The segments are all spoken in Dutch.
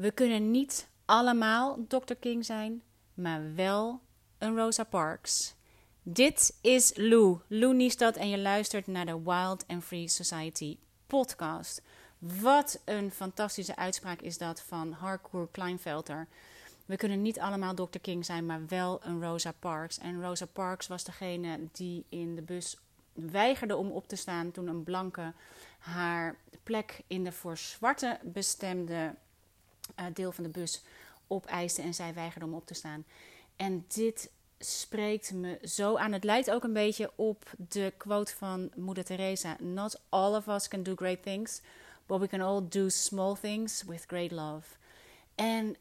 We kunnen niet allemaal Dr. King zijn, maar wel een Rosa Parks. Dit is Lou, Lou Niestad en je luistert naar de Wild and Free Society podcast. Wat een fantastische uitspraak is dat van Harcourt Kleinvelter. We kunnen niet allemaal Dr. King zijn, maar wel een Rosa Parks. En Rosa Parks was degene die in de bus weigerde om op te staan toen een blanke haar plek in de voor zwarte bestemde deel van de bus opeiste en zij weigerde om op te staan. En dit spreekt me zo aan. Het lijkt ook een beetje op de quote van Moeder Teresa: Not all of us can do great things, but we can all do small things with great love. En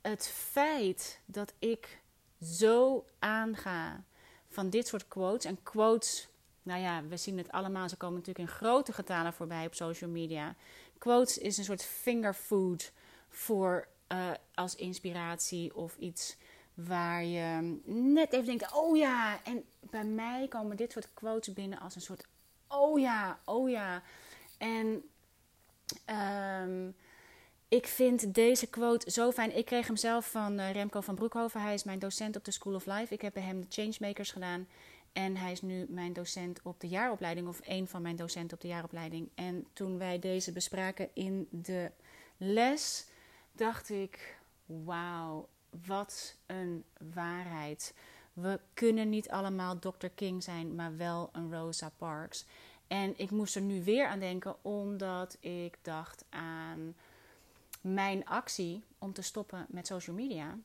het feit dat ik zo aanga van dit soort quotes en quotes. Nou ja, we zien het allemaal. Ze komen natuurlijk in grote getalen voorbij op social media. Quotes is een soort fingerfood voor uh, als inspiratie of iets waar je net even denkt: oh ja. En bij mij komen dit soort quotes binnen als een soort: oh ja, oh ja. En um, ik vind deze quote zo fijn. Ik kreeg hem zelf van uh, Remco van Broekhoven. Hij is mijn docent op de School of Life. Ik heb bij hem de Changemakers gedaan. En hij is nu mijn docent op de jaaropleiding, of een van mijn docenten op de jaaropleiding. En toen wij deze bespraken in de les, dacht ik: wauw, wat een waarheid. We kunnen niet allemaal Dr. King zijn, maar wel een Rosa Parks. En ik moest er nu weer aan denken, omdat ik dacht aan mijn actie om te stoppen met social media.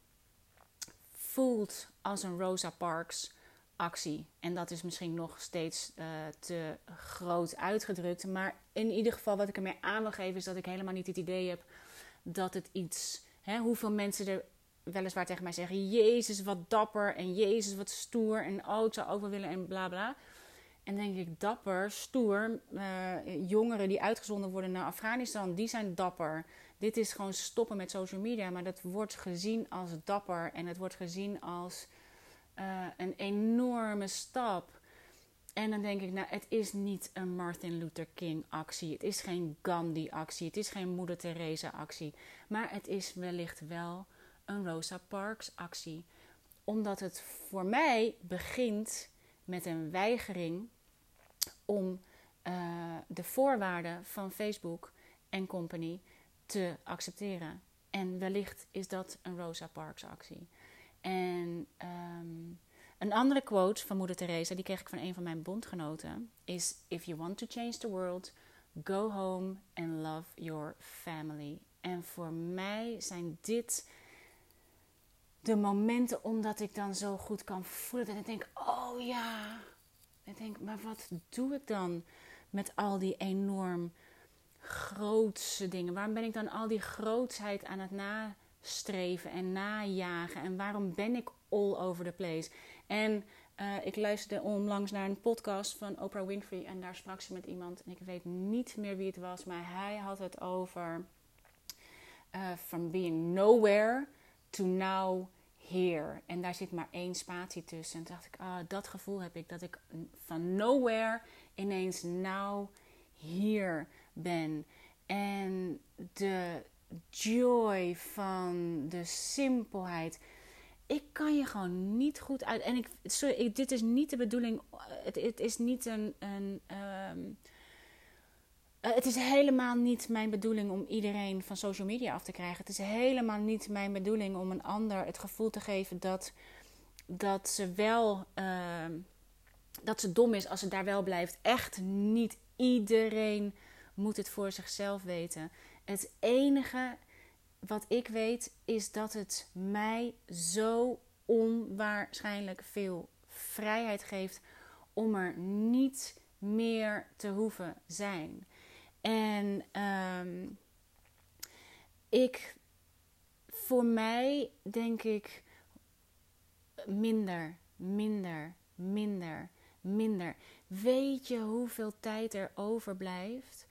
Voelt als een Rosa Parks actie. En dat is misschien nog steeds uh, te groot uitgedrukt. Maar in ieder geval, wat ik ermee aan wil geven, is dat ik helemaal niet het idee heb dat het iets. Hè, hoeveel mensen er weliswaar tegen mij zeggen: Jezus, wat dapper. En Jezus, wat stoer. En oh, ik zou over willen en bla bla. En denk ik, dapper, stoer. Uh, jongeren die uitgezonden worden naar Afghanistan, die zijn dapper. Dit is gewoon stoppen met social media. Maar dat wordt gezien als dapper. En het wordt gezien als uh, een enorme stap. En dan denk ik, nou, het is niet een Martin Luther King actie. Het is geen Gandhi actie. Het is geen Moeder Teresa actie. Maar het is wellicht wel een Rosa Parks actie. Omdat het voor mij begint met een weigering om uh, de voorwaarden van Facebook en company te accepteren. En wellicht is dat een Rosa Parks actie. En um, een andere quote van Moeder Teresa, die kreeg ik van een van mijn bondgenoten, is: If you want to change the world, go home and love your family. En voor mij zijn dit de momenten omdat ik dan zo goed kan voelen. En ik denk: Oh ja. Ik denk: Maar wat doe ik dan met al die enorm grootse dingen? Waarom ben ik dan al die grootsheid aan het nastreven en najagen? En waarom ben ik all over the place? En uh, ik luisterde onlangs naar een podcast van Oprah Winfrey en daar sprak ze met iemand. En ik weet niet meer wie het was, maar hij had het over uh, from being nowhere to now here. En daar zit maar één spatie tussen. En toen dacht ik, ah, dat gevoel heb ik. Dat ik van nowhere ineens now here ben. En de joy van de simpelheid ik kan je gewoon niet goed uit. En ik, sorry, dit is niet de bedoeling. Het, het is niet een. een um, het is helemaal niet mijn bedoeling om iedereen van social media af te krijgen. Het is helemaal niet mijn bedoeling om een ander het gevoel te geven dat, dat ze wel. Uh, dat ze dom is als ze daar wel blijft. Echt niet iedereen moet het voor zichzelf weten. Het enige wat ik weet is dat het mij zo onwaarschijnlijk veel vrijheid geeft om er niet meer te hoeven zijn. En um, ik, voor mij denk ik minder, minder, minder, minder. Weet je hoeveel tijd er overblijft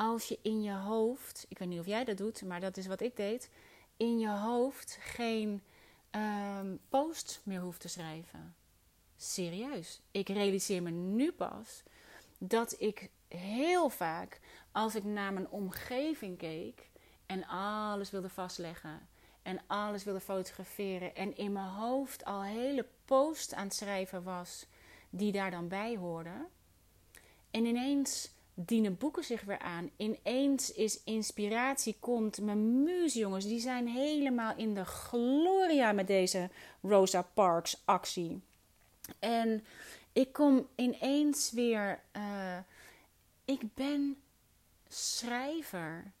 als je in je hoofd, ik weet niet of jij dat doet, maar dat is wat ik deed, in je hoofd geen um, post meer hoeft te schrijven. Serieus. Ik realiseer me nu pas dat ik heel vaak, als ik naar mijn omgeving keek En alles wilde vastleggen. En alles wilde fotograferen. En in mijn hoofd al hele post aan het schrijven was. Die daar dan bij hoorden. En ineens dienen boeken zich weer aan. Ineens is inspiratie komt. Mijn muze jongens, die zijn helemaal in de gloria met deze Rosa Parks actie. En ik kom ineens weer. Uh, ik ben schrijver.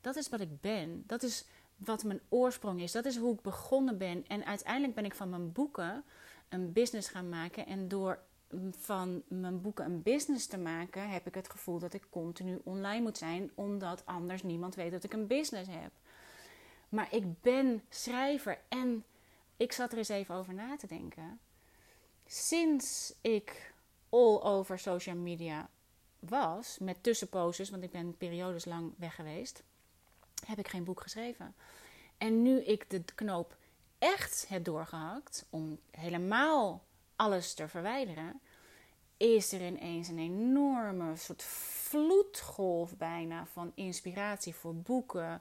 Dat is wat ik ben. Dat is wat mijn oorsprong is. Dat is hoe ik begonnen ben. En uiteindelijk ben ik van mijn boeken een business gaan maken. En door van mijn boeken een business te maken, heb ik het gevoel dat ik continu online moet zijn, omdat anders niemand weet dat ik een business heb. Maar ik ben schrijver en ik zat er eens even over na te denken. Sinds ik all over social media was, met tussenposes, want ik ben periodes lang weg geweest, heb ik geen boek geschreven. En nu ik de knoop echt heb doorgehakt om helemaal alles te verwijderen, is er ineens een enorme soort vloedgolf bijna van inspiratie voor boeken.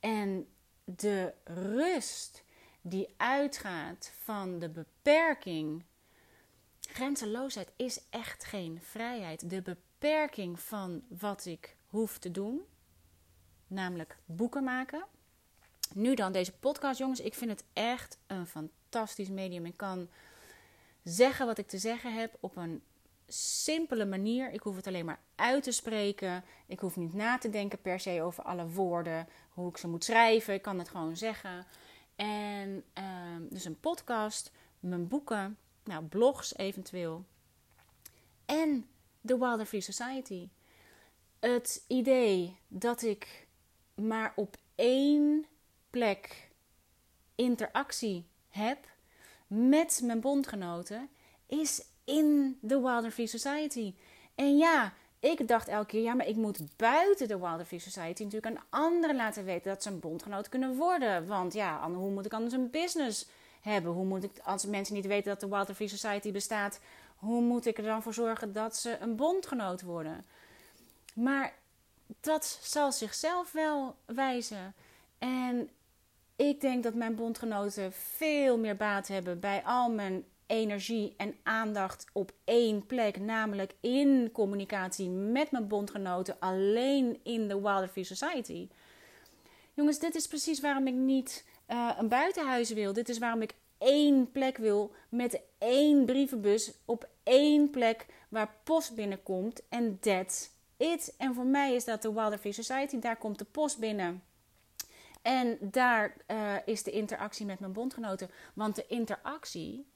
En de rust die uitgaat van de beperking. Grenzeloosheid is echt geen vrijheid. De beperking van wat ik hoef te doen, namelijk boeken maken. Nu dan deze podcast, jongens. Ik vind het echt een fantastisch medium. Ik kan zeggen wat ik te zeggen heb op een simpele manier. Ik hoef het alleen maar uit te spreken. Ik hoef niet na te denken per se over alle woorden, hoe ik ze moet schrijven. Ik kan het gewoon zeggen. En uh, dus een podcast, mijn boeken, nou, blogs eventueel. En de Wilder Free Society. Het idee dat ik maar op één plek interactie heb met mijn bondgenoten is in de Wilder Society. En ja, ik dacht elke keer, ja, maar ik moet buiten de Wilder Society natuurlijk aan anderen laten weten dat ze een bondgenoot kunnen worden. Want ja, hoe moet ik anders een business hebben? Hoe moet ik, als mensen niet weten dat de Wilder Society bestaat, hoe moet ik er dan voor zorgen dat ze een bondgenoot worden? Maar dat zal zichzelf wel wijzen. En ik denk dat mijn bondgenoten veel meer baat hebben bij al mijn energie en aandacht op één plek, namelijk in communicatie met mijn bondgenoten, alleen in de Wilder Free Society. Jongens, dit is precies waarom ik niet uh, een buitenhuis wil. Dit is waarom ik één plek wil met één brievenbus op één plek waar post binnenkomt en that's it. En voor mij is dat de Wilder Free Society. Daar komt de post binnen. En daar uh, is de interactie met mijn bondgenoten. Want de interactie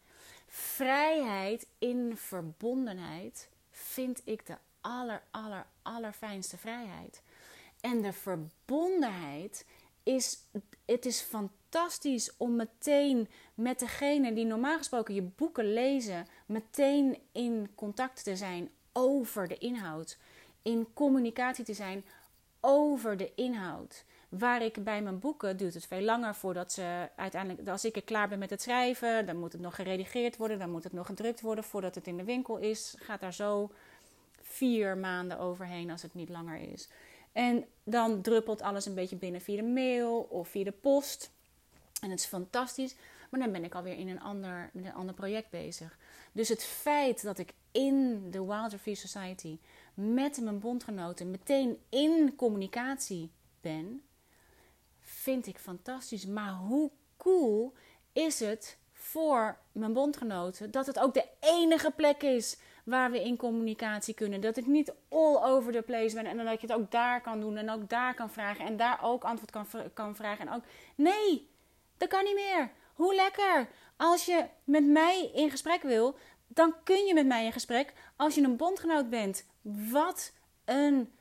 Vrijheid in verbondenheid vind ik de aller, aller, allerfijnste vrijheid. En de verbondenheid is, het is fantastisch om meteen met degene die normaal gesproken je boeken lezen, meteen in contact te zijn over de inhoud. In communicatie te zijn over de inhoud. Waar ik bij mijn boeken duurt het veel langer voordat ze uiteindelijk, als ik er klaar ben met het schrijven, dan moet het nog geredigeerd worden, dan moet het nog gedrukt worden voordat het in de winkel is. Gaat daar zo vier maanden overheen als het niet langer is. En dan druppelt alles een beetje binnen via de mail of via de post. En het is fantastisch. Maar dan ben ik alweer in een ander, een ander project bezig. Dus het feit dat ik in de Wilder Free Society met mijn bondgenoten meteen in communicatie ben, vind ik fantastisch. Maar hoe cool is het voor mijn bondgenoten dat het ook de enige plek is waar we in communicatie kunnen. Dat ik niet all over the place ben en dat je het ook daar kan doen en ook daar kan vragen en daar ook antwoord kan, kan vragen. En ook, nee, dat kan niet meer. Hoe lekker. Als je met mij in gesprek wil, dan kun je met mij in gesprek als je een bondgenoot bent. Wat een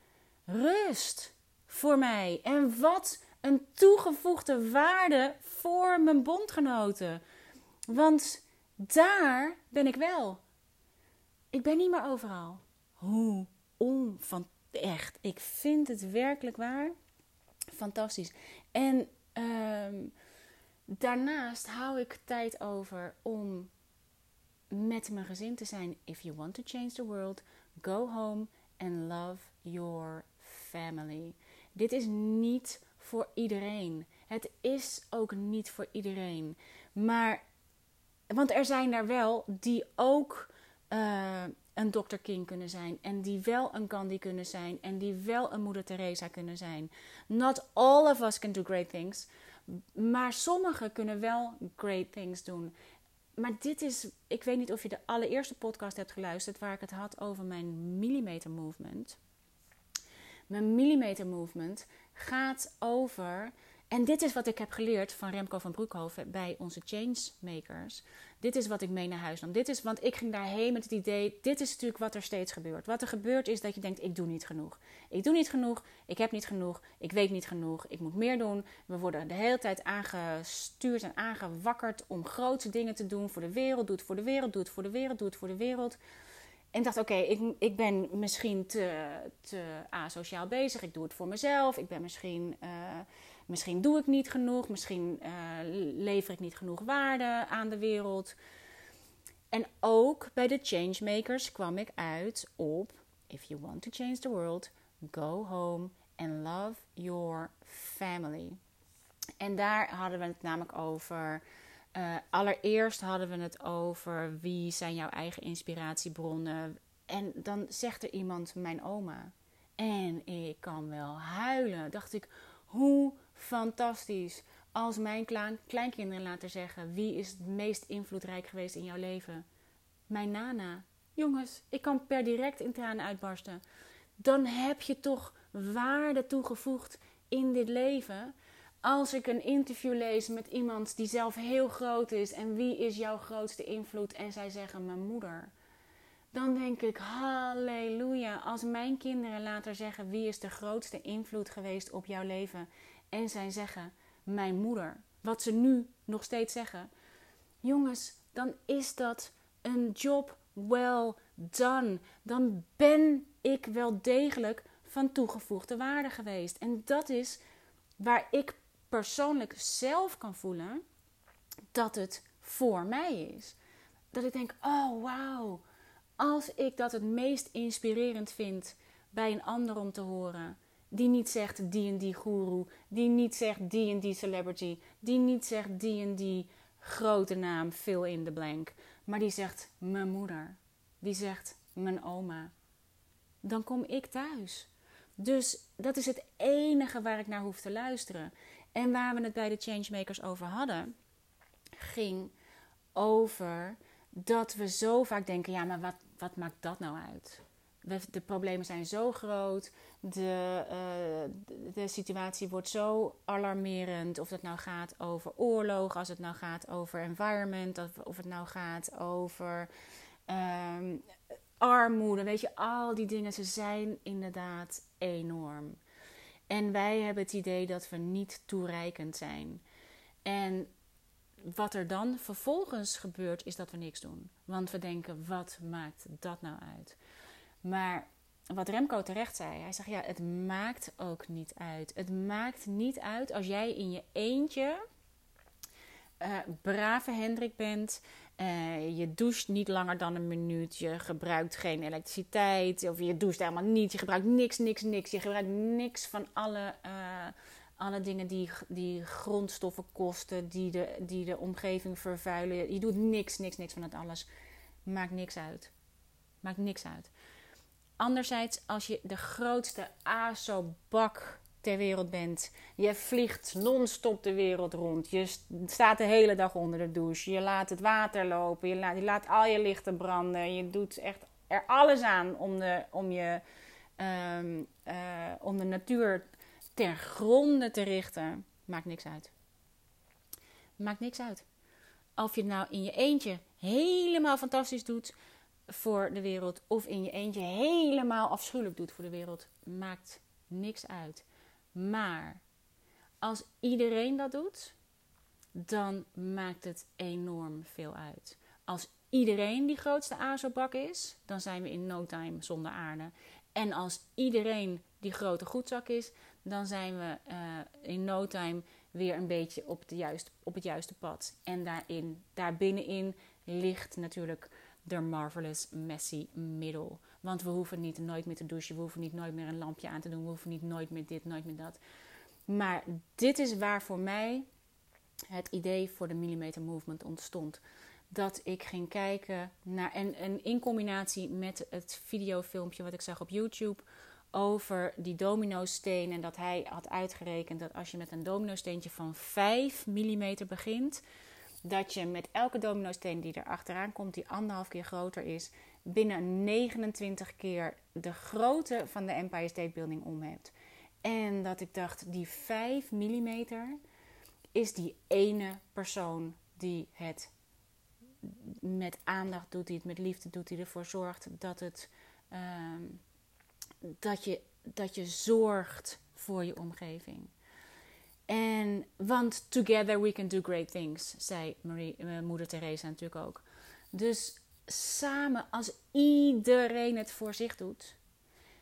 rust voor mij. En wat een toegevoegde waarde voor mijn bondgenoten. Want daar ben ik wel. Ik ben niet meer overal. Hoe onvan echt. Ik vind het werkelijk waar fantastisch. En ehm, daarnaast hou ik tijd over om met mijn gezin te zijn. If you want to change the world, go home and love your family. Dit is niet voor iedereen. Het is ook niet voor iedereen. Maar, want er zijn er wel die ook uh, een Dr. King kunnen zijn. En die wel een Gandhi kunnen zijn. En die wel een Moeder Teresa kunnen zijn. Not all of us can do great things. Maar sommigen kunnen wel great things doen. Maar dit is, ik weet niet of je de allereerste podcast hebt geluisterd waar ik het had over mijn millimeter movement. Mijn millimeter movement gaat over, en dit is wat ik heb geleerd van Remco van Broekhoven bij onze Changemakers. Dit is wat ik mee naar huis nam. Dit is, want ik ging daarheen met het idee, dit is natuurlijk wat er steeds gebeurt. Wat er gebeurt is dat je denkt, ik doe niet genoeg. Ik doe niet genoeg, ik heb niet genoeg, ik weet niet genoeg, ik moet meer doen. We worden de hele tijd aangestuurd en aangewakkerd om grote dingen te doen voor de wereld. Doe het voor de wereld, doe het voor de wereld, doe het voor de wereld. En dacht, oké, ik, ik ben misschien te, te asociaal bezig. Ik doe het voor mezelf. Ik ben misschien, uh, misschien doe ik niet genoeg. Misschien uh, lever ik niet genoeg waarde aan de wereld. En ook bij de changemakers kwam ik uit op... If you want to change the world, go home and love your family. En daar hadden we het namelijk over uh, allereerst hadden we het over wie zijn jouw eigen inspiratiebronnen. En dan zegt er iemand mijn oma. En ik kan wel huilen. Dacht ik, hoe fantastisch. Als mijn kleinkinderen laten zeggen: wie is het meest invloedrijk geweest in jouw leven? Mijn nana. Jongens, ik kan per direct in tranen uitbarsten. Dan heb je toch waarde toegevoegd in dit leven als ik een interview lees met iemand die zelf heel groot is en wie is jouw grootste invloed en zij zeggen mijn moeder, dan denk ik halleluja. Als mijn kinderen later zeggen wie is de grootste invloed geweest op jouw leven en zij zeggen mijn moeder, wat ze nu nog steeds zeggen, jongens, dan is dat een job well done. Dan ben ik wel degelijk van toegevoegde waarde geweest. En dat is waar ik persoonlijk zelf kan voelen dat het voor mij is. Dat ik denk: oh wauw, als ik dat het meest inspirerend vind bij een ander om te horen. Die niet zegt die en die guru, die niet zegt die en die celebrity, die niet zegt die en die grote naam, fill in the blank, maar die zegt mijn moeder, die zegt mijn oma. Dan kom ik thuis. Dus dat is het enige waar ik naar hoef te luisteren. En waar we het bij de changemakers over hadden, ging over dat we zo vaak denken: ja, maar wat, wat maakt dat nou uit? de problemen zijn zo groot, de, uh, de situatie wordt zo alarmerend. Of het nou gaat over oorlog, als het nou gaat over environment, of, het nou gaat over um, armoede. Weet je, al die dingen, ze zijn inderdaad enorm. En wij hebben het idee dat we niet toereikend zijn. En wat er dan vervolgens gebeurt, is dat we niks doen. Want we denken, wat maakt dat nou uit? Maar wat Remco terecht zei, hij zegt ja, het maakt ook niet uit. Het maakt niet uit als jij in je eentje uh, brave Hendrik bent. Uh, je doucht niet langer dan een minuut. Je gebruikt geen elektriciteit. Of je doucht helemaal niet. Je gebruikt niks, niks, niks. Je gebruikt niks van alle, uh, alle dingen die, die grondstoffen kosten. Die de, die de omgeving vervuilen. Je doet niks, niks, niks van het alles. Maakt niks uit. Maakt niks uit. Anderzijds, als je de grootste ASO-bak ter wereld bent. Je vliegt non-stop de wereld rond. Je staat de hele dag onder de douche. Je laat het water lopen. Je laat, al je lichten branden. Je doet echt er alles aan om de, om je, um, uh, om de natuur ter gronde te richten. Maakt niks uit. Maakt niks uit. Of je het nou in je eentje helemaal fantastisch doet voor de wereld. Of in je eentje helemaal afschuwelijk doet voor de wereld. Maakt niks uit. Maar als iedereen dat doet, dan maakt het enorm veel uit. Als iedereen die grootste azobak is, dan zijn we in no time zonder aarde. En als iedereen die grote goedzak is, dan zijn we uh, in no time weer een beetje op, de juiste, op het juiste pad. En daarin, daarbinnenin ligt natuurlijk de marvelous messy middle. Want we hoeven niet nooit meer te douchen. We hoeven niet nooit meer een lampje aan te doen. We hoeven niet nooit meer dit, nooit meer dat. Maar dit is waar voor mij het idee voor de Millimeter Movement ontstond. Dat ik ging kijken naar, en, in combinatie met het videofilmpje wat ik zag op YouTube over die dominosteen. En dat hij had uitgerekend dat als je met een dominosteentje van 5 mm begint, dat je met elke dominosteen die er achteraan komt, die anderhalf keer groter is, binnen 29 keer de grootte van de Empire State Building om hebt. En dat ik dacht, die 5 mm is die ene persoon die het met aandacht doet, die het met liefde doet, die ervoor zorgt dat, het, ehm, dat, je, dat je zorgt voor je omgeving. En, want together we can do great things, zei Marie, uh, moeder Teresa natuurlijk ook. Dus samen, als iedereen het voor zich doet,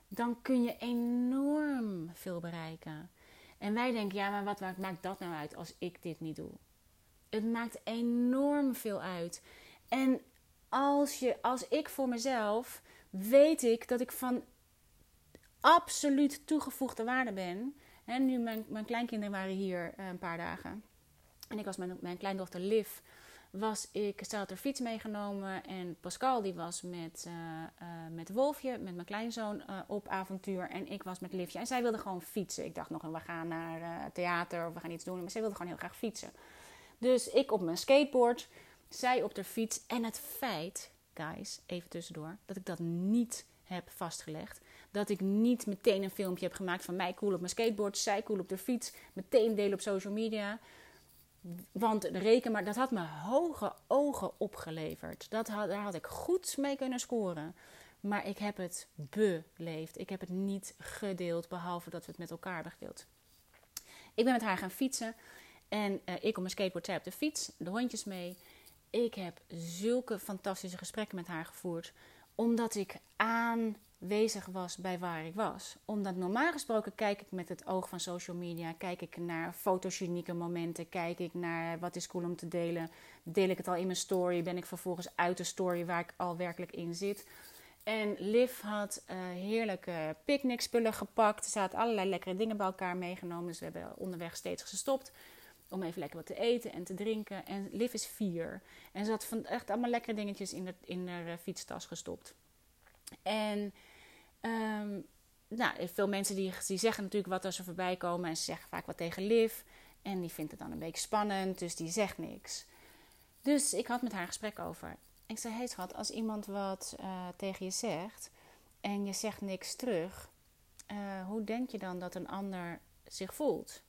dan kun je enorm veel bereiken. En wij denken, ja, maar wat maakt dat nou uit als ik dit niet doe? Het maakt enorm veel uit. En als, je, als ik voor mezelf weet ik dat ik van absoluut toegevoegde waarde ben. En nu mijn, mijn kleinkinderen waren hier eh, een paar dagen. En ik was met mijn kleindochter Liv was ik, ze had haar fiets meegenomen en Pascal die was met, uh, uh, met Wolfje, met mijn kleinzoon, uh, op avontuur. En ik was met Livje. En zij wilde gewoon fietsen. Ik dacht nog, we gaan naar theater of we gaan iets doen. Maar zij wilde gewoon heel graag fietsen. Dus ik op mijn skateboard, zij op de fiets. En het feit, guys, even tussendoor, dat ik dat niet heb vastgelegd. Dat ik niet meteen een filmpje heb gemaakt van mij cool op mijn skateboard, zij cool op de fiets. Meteen delen op social media. Want reken maar, dat had me hoge ogen opgeleverd. Dat had, daar had ik goed mee kunnen scoren. Maar ik heb het beleefd. Ik heb het niet gedeeld, behalve dat we het met elkaar hebben gedeeld. Ik ben met haar gaan fietsen. En uh, ik op mijn skateboard, zij op de fiets. De hondjes mee. Ik heb zulke fantastische gesprekken met haar gevoerd. Omdat ik aan bezig was bij waar ik was. Omdat normaal gesproken kijk ik met het oog van social media, kijk ik naar fotogenieke momenten, kijk ik naar wat is cool om te delen. Deel ik het al in mijn story, ben ik vervolgens uit de story waar ik al werkelijk in zit. En Liv had uh, heerlijke picknickspullen gepakt. Ze had allerlei lekkere dingen bij elkaar meegenomen. Dus we hebben onderweg steeds gestopt om even lekker wat te eten en te drinken. En Liv is vier. En ze had van echt allemaal lekkere dingetjes in, de, in haar eh, fietstas gestopt. En um, nou, veel mensen die, die zeggen natuurlijk wat als ze voorbij komen. En ze zeggen vaak wat tegen Liv. En die vindt het dan een beetje spannend, dus die zegt niks. Dus ik had met haar gesprek over. Ik zei, hey schat, als iemand wat uh, tegen je zegt en je zegt niks terug, uh, hoe denk je dan dat een ander zich voelt?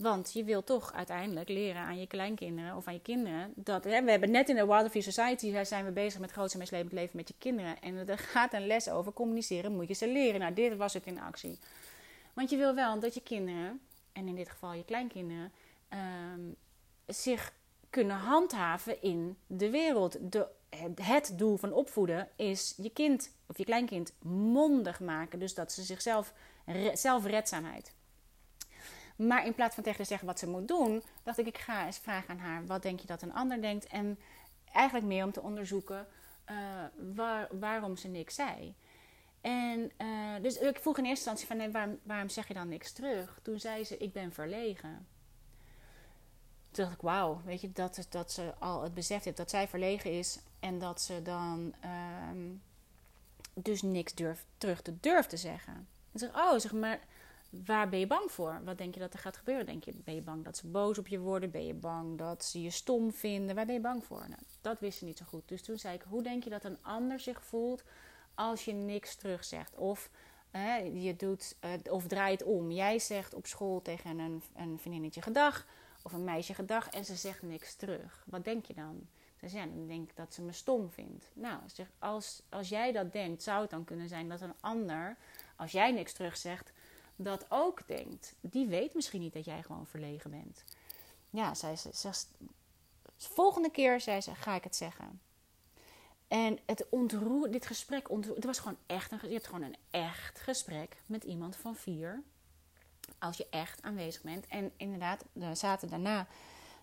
Want je wil toch uiteindelijk leren aan je kleinkinderen of aan je kinderen. Dat, hè, we hebben net in de Wild Free Society zijn we bezig met grootste meeslepend leven met je kinderen. En er gaat een les over communiceren, moet je ze leren. Nou, dit was het in actie. Want je wil wel dat je kinderen, en in dit geval je kleinkinderen, um, zich kunnen handhaven in de wereld. De, het doel van opvoeden is je kind of je kleinkind mondig maken. Dus dat ze zichzelf, zelfredzaamheid. Maar in plaats van tegen te zeggen wat ze moet doen, dacht ik, ik ga eens vragen aan haar: wat denk je dat een ander denkt? En eigenlijk meer om te onderzoeken uh, waar, waarom ze niks zei. En uh, dus ik vroeg in eerste instantie van waarom, waarom zeg je dan niks terug? Toen zei ze, ik ben verlegen. Toen dacht ik, wauw, weet je, dat, dat ze al het besef heeft dat zij verlegen is en dat ze dan um, dus niks durft, terug te durft te zeggen. En zeg, oh, zeg maar, waar ben je bang voor? Wat denk je dat er gaat gebeuren? Denk je, ben je bang dat ze boos op je worden? Ben je bang dat ze je stom vinden? Waar ben je bang voor? Nou, dat wist ze niet zo goed. Dus toen zei ik, hoe denk je dat een ander zich voelt als je niks terugzegt? Of je doet, uh, of draait om. Jij zegt op school tegen een, een vriendinnetje gedag of een meisje gedag en ze zegt niks terug. Wat denk je dan? Dus ja, dan denk ik dat ze me stom vindt. Nou, als, als jij dat denkt, zou het dan kunnen zijn dat een ander, als jij niks terugzegt, dat ook denkt. Die weet misschien niet dat jij gewoon verlegen bent. Ja, zij zegt. Volgende keer zei ze: ga ik het zeggen. En het ontroer, dit gesprek ontroer, het was gewoon echt een, je hebt gewoon een echt gesprek met iemand van vier. Als je echt aanwezig bent. En inderdaad, de zaten daarna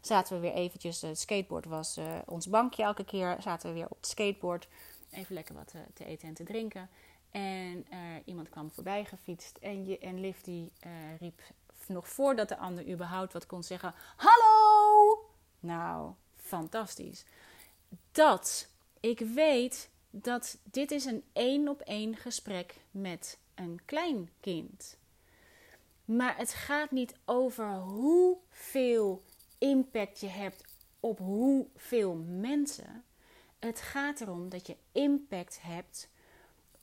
zaten we weer eventjes, het skateboard was uh, ons bankje elke keer. Zaten we weer op het skateboard. Even lekker wat te, te eten en te drinken. En uh, iemand kwam voorbij gefietst en, je, en Liv uh, riep nog voordat de ander überhaupt wat kon zeggen: Hallo! Nou, fantastisch. Dat ik weet dat dit is een één op één gesprek met een klein kind. Maar het gaat niet over hoeveel impact je hebt op hoeveel mensen. Het gaat erom dat je impact hebt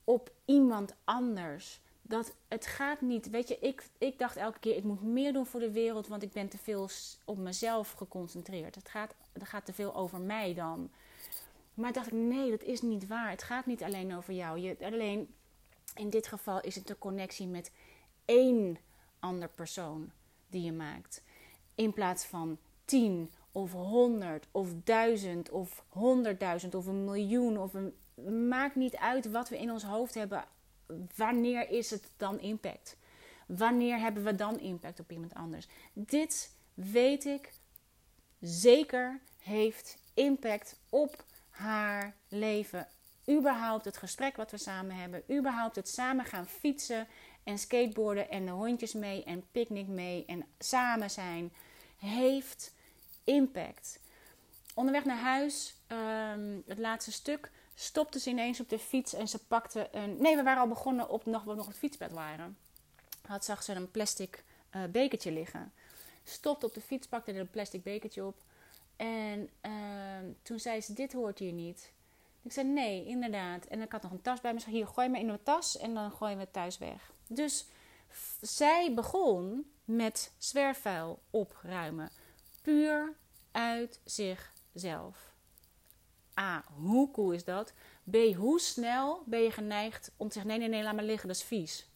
op iemand anders. Dat het gaat niet, weet je, ik, ik dacht elke keer: ik moet meer doen voor de wereld, want ik ben te veel op mezelf geconcentreerd. Het gaat, het gaat te veel over mij dan. Maar dacht ik: nee, dat is niet waar. Het gaat niet alleen over jou. Je, alleen in dit geval is het de connectie met één ander persoon die je maakt. In plaats van tien of honderd of duizend of honderdduizend of een miljoen of een. Maakt niet uit wat we in ons hoofd hebben. Wanneer is het dan impact? Wanneer hebben we dan impact op iemand anders? Dit weet ik zeker heeft impact op haar leven. Überhaupt het gesprek wat we samen hebben. Überhaupt het samen gaan fietsen en skateboarden en de hondjes mee en picknick mee en samen zijn. Heeft impact. Onderweg naar huis, um, het laatste stuk, stopte ze ineens op de fiets en ze pakte een. Nee, we waren al begonnen op nog, we nog het fietsbed waren. Had zag ze een plastic uh, bekertje liggen. Stopte op de fiets, pakte er een plastic bekertje op. En uh, toen zei ze: Dit hoort hier niet. Ik zei: Nee, inderdaad. En ik had nog een tas bij me. Ze Hier, gooi me in mijn tas en dan gooien we het thuis weg. Dus zij begon met zwerfvuil opruimen puur uit zichzelf. A, hoe cool is dat? B, hoe snel ben je geneigd om te zeggen: nee, nee, nee, laat maar liggen, dat is vies.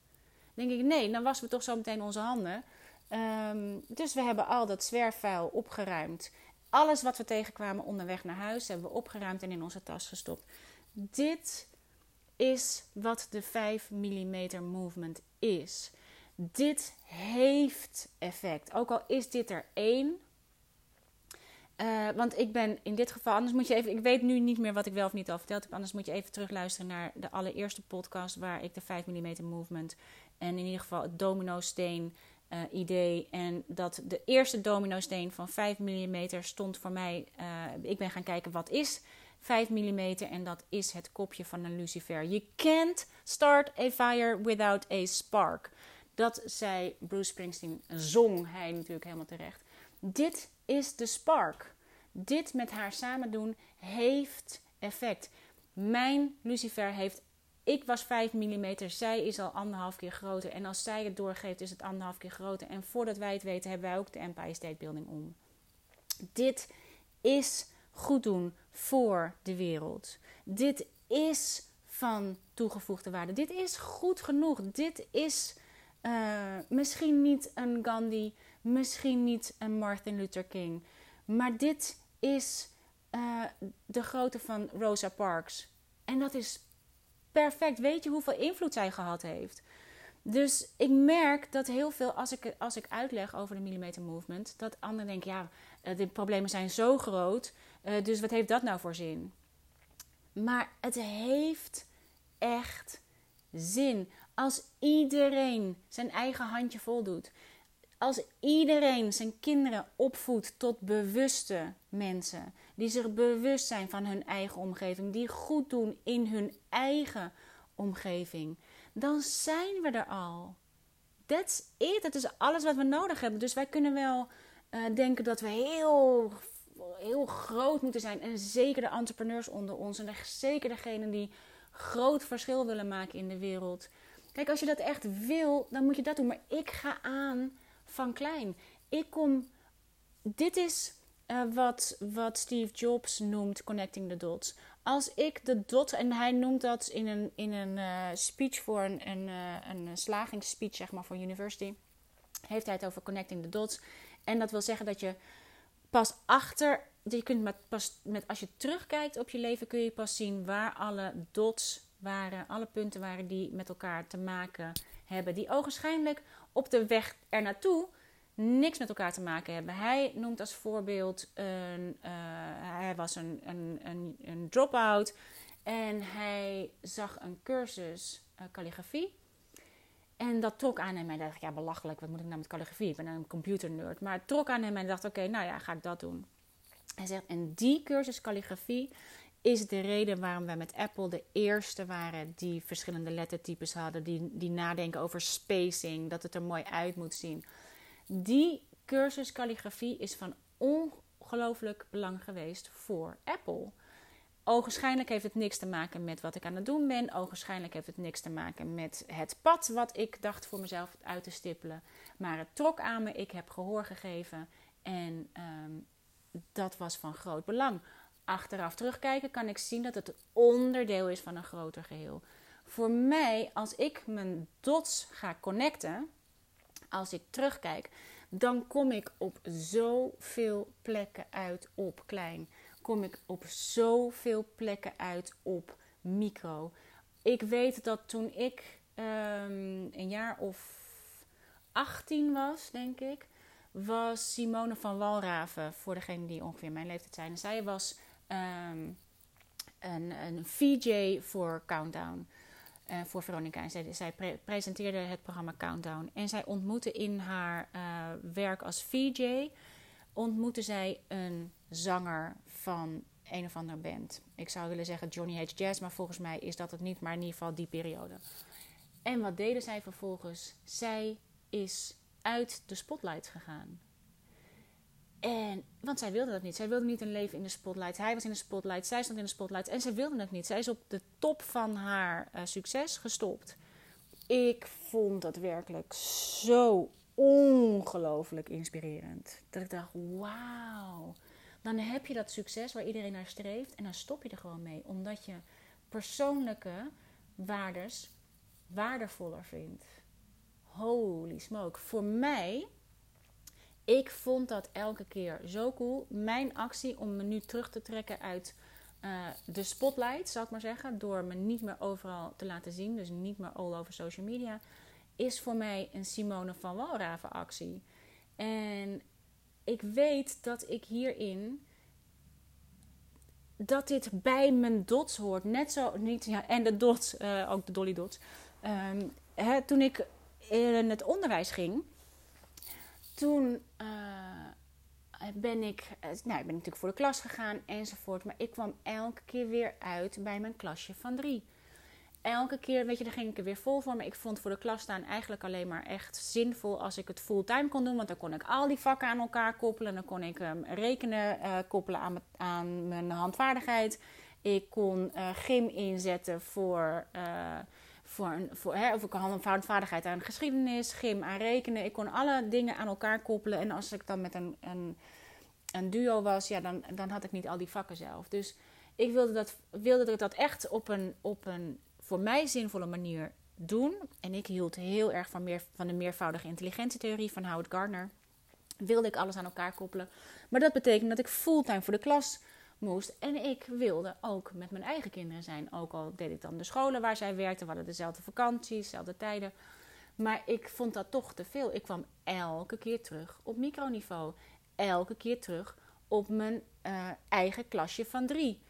Dan denk ik: nee, dan wassen we toch zo meteen onze handen. Um, dus we hebben al dat zwerfvuil opgeruimd. Alles wat we tegenkwamen onderweg naar huis hebben we opgeruimd en in onze tas gestopt. Dit is wat de 5 mm movement is. Dit heeft effect. Ook al is dit er één, uh, want ik ben in dit geval, anders moet je even, ik weet nu niet meer wat ik wel of niet al verteld heb, anders moet je even terugluisteren naar de allereerste podcast waar ik de 5 mm movement en in ieder geval het domino steen uh, idee en dat de eerste domino steen van 5 mm stond voor mij, uh, ik ben gaan kijken wat is 5 mm en dat is het kopje van een lucifer. You can't start a fire without a spark. Dat zei Bruce Springsteen, zong hij natuurlijk helemaal terecht. Dit is de spark. Dit met haar samen doen heeft effect. Mijn lucifer heeft. Ik was 5 mm, zij is al anderhalf keer groter. En als zij het doorgeeft, is het anderhalf keer groter. En voordat wij het weten, hebben wij ook de Empire State Building om. Dit is goed doen voor de wereld. Dit is van toegevoegde waarde. Dit is goed genoeg. Dit is uh, misschien niet een Gandhi, misschien niet een Martin Luther King. Maar dit is uh, de grootte van Rosa Parks. En dat is perfect. Weet je hoeveel invloed zij gehad heeft? Dus ik merk dat heel veel, als ik, als ik uitleg over de millimeter movement, dat anderen denken: ja, eh, de problemen zijn zo groot, dus wat heeft dat nou voor zin? Maar het heeft echt zin. Als iedereen zijn eigen handje voldoet. Als iedereen zijn kinderen opvoedt tot bewuste mensen, die zich bewust zijn van hun eigen omgeving, die goed doen in hun eigen omgeving, dan zijn we er al. That's it. Dat is alles wat we nodig hebben. Dus wij kunnen wel uh, denken dat we heel, heel groot moeten zijn. En zeker de entrepreneurs onder ons. En zeker degenen die groot verschil willen maken in de wereld. Kijk, als je dat echt wil, dan moet je dat doen. Maar ik ga aan van klein. Ik kom. Dit is uh, wat, wat Steve Jobs noemt connecting the dots. Als ik de dot, en hij noemt dat in een, in een uh, speech voor een, een, uh, een slagingsspeech, zeg maar, voor university, heeft hij het over connecting the dots. En dat wil zeggen dat je pas achter, je kunt met, pas met, als je terugkijkt op je leven, kun je pas zien waar alle dots waren, alle punten waren die met elkaar te maken hebben. Die ogenschijnlijk op de weg er naartoe niks met elkaar te maken hebben. Hij noemt als voorbeeld, een, uh, hij was een, een, een, een drop-out en hij zag een cursus uh, calligrafie. En dat trok aan hem en dacht ja belachelijk, wat moet ik nou met calligrafie? Ik ben een computernerd. Maar het trok aan hem en dacht, oké, nou ja, ga ik dat doen. Hij zegt, en die cursus calligrafie is de reden waarom wij met Apple de eerste waren die verschillende lettertypes hadden, die, die nadenken over spacing, dat het er mooi uit moet zien. Die cursus calligrafie is van ongelooflijk belang geweest voor Apple. Ogenschijnlijk heeft het niks te maken met wat ik aan het doen ben. Ogenschijnlijk heeft het niks te maken met het pad wat ik dacht voor mezelf uit te stippelen. Maar het trok aan me, ik heb gehoor gegeven en ehm, dat was van groot belang. Achteraf terugkijken kan ik zien dat het onderdeel is van een groter geheel. Voor mij, als ik mijn dots ga connecten, als ik terugkijk, dan kom ik op zoveel plekken uit op klein. Kom ik op zoveel plekken uit op micro. Ik weet dat toen ik um, een jaar of 18 was, denk ik, was Simone van Walraven, voor degenen die ongeveer mijn leeftijd zijn. Zij was um, een, een VJ voor Countdown. Uh, voor Veronica. En zij, zij pre presenteerde het programma Countdown. En zij ontmoette in haar uh, werk als VJ... ontmoette zij een zanger van een of andere band. Ik zou willen zeggen Johnny H. Jazz... maar volgens mij is dat het niet, maar in ieder geval die periode. En wat deden zij vervolgens? Zij is uit de spotlight gegaan. En, want zij wilde dat niet. Zij wilde niet een leven in de spotlight. Hij was in de spotlight, zij stond in de spotlight. En zij wilde het niet. Zij is op de top van haar uh, succes gestopt. Ik vond dat werkelijk zo ongelooflijk inspirerend. Dat ik dacht, wauw. Dan heb je dat succes waar iedereen naar streeft. En dan stop je er gewoon mee. Omdat je persoonlijke waardes waardevoller vindt. Holy smoke. Voor mij ik vond dat elke keer zo cool. Mijn actie om me nu terug te trekken uit uh, de spotlight, zal ik maar zeggen, door me niet meer overal te laten zien, dus niet meer all over social media, is voor mij een Simone van Walraven actie. En ik weet dat ik hierin dat dit bij mijn dots hoort. Net zo, niet, en de dots, uh, ook de dolly dots. Um, hè, toen ik in het onderwijs ging, toen uh, ben ik, uh, nou, ik ben natuurlijk voor de klas gegaan enzovoort. Maar ik kwam elke keer weer uit bij mijn klasje van drie. Elke keer, weet je, daar ging ik er weer vol voor. Maar ik vond voor de klas staan eigenlijk alleen maar echt zinvol als ik het fulltime kon doen. Want dan kon ik al die vakken aan elkaar koppelen. Dan kon ik um, rekenen uh, koppelen aan, mijn handvaardigheid. Ik kon gym inzetten voor voor, een, voor hè, of ik had een vaardigheid aan geschiedenis, gym, aan rekenen. Ik kon alle dingen aan elkaar koppelen. En als ik dan met een, een, een duo was, ja, dan, dan had ik niet al die vakken zelf. Dus ik wilde dat, wilde dat echt op een, op een voor mij zinvolle manier doen. En ik hield heel erg van, meer, van de meervoudige intelligentietheorie van Howard Gardner. Wilde ik alles aan elkaar koppelen. Maar dat betekent dat ik fulltime voor de klas moest. En ik wilde ook met mijn eigen kinderen zijn. Ook al deed ik dan de scholen waar zij werkten. We hadden dezelfde vakanties, dezelfde tijden. Maar ik vond dat toch te veel. Ik kwam elke keer terug op microniveau. Elke keer terug op mijn uh, eigen klasje van drie.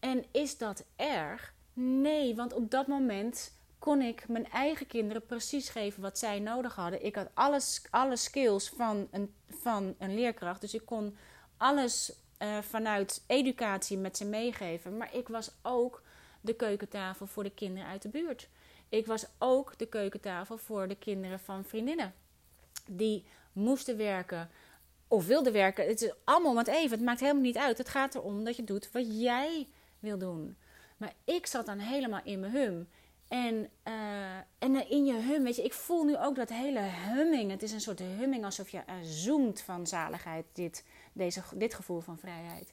En is dat erg? Nee, want op dat moment kon ik mijn eigen kinderen precies geven wat zij nodig hadden. Ik had alles, alle skills van een, van een leerkracht. Dus ik kon alles uh, vanuit educatie met ze meegeven. Maar ik was ook de keukentafel voor de kinderen uit de buurt. Ik was ook de keukentafel voor de kinderen van vriendinnen. Die moesten werken of wilden werken. Het is allemaal wat even. Het maakt helemaal niet uit. Het gaat erom dat je doet wat jij wil doen. Maar ik zat dan helemaal in mijn hum. En, uh, en in je hum, weet je, ik voel nu ook dat hele humming. Het is een soort humming alsof je uh, zoomt van zaligheid, dit, deze, dit gevoel van vrijheid.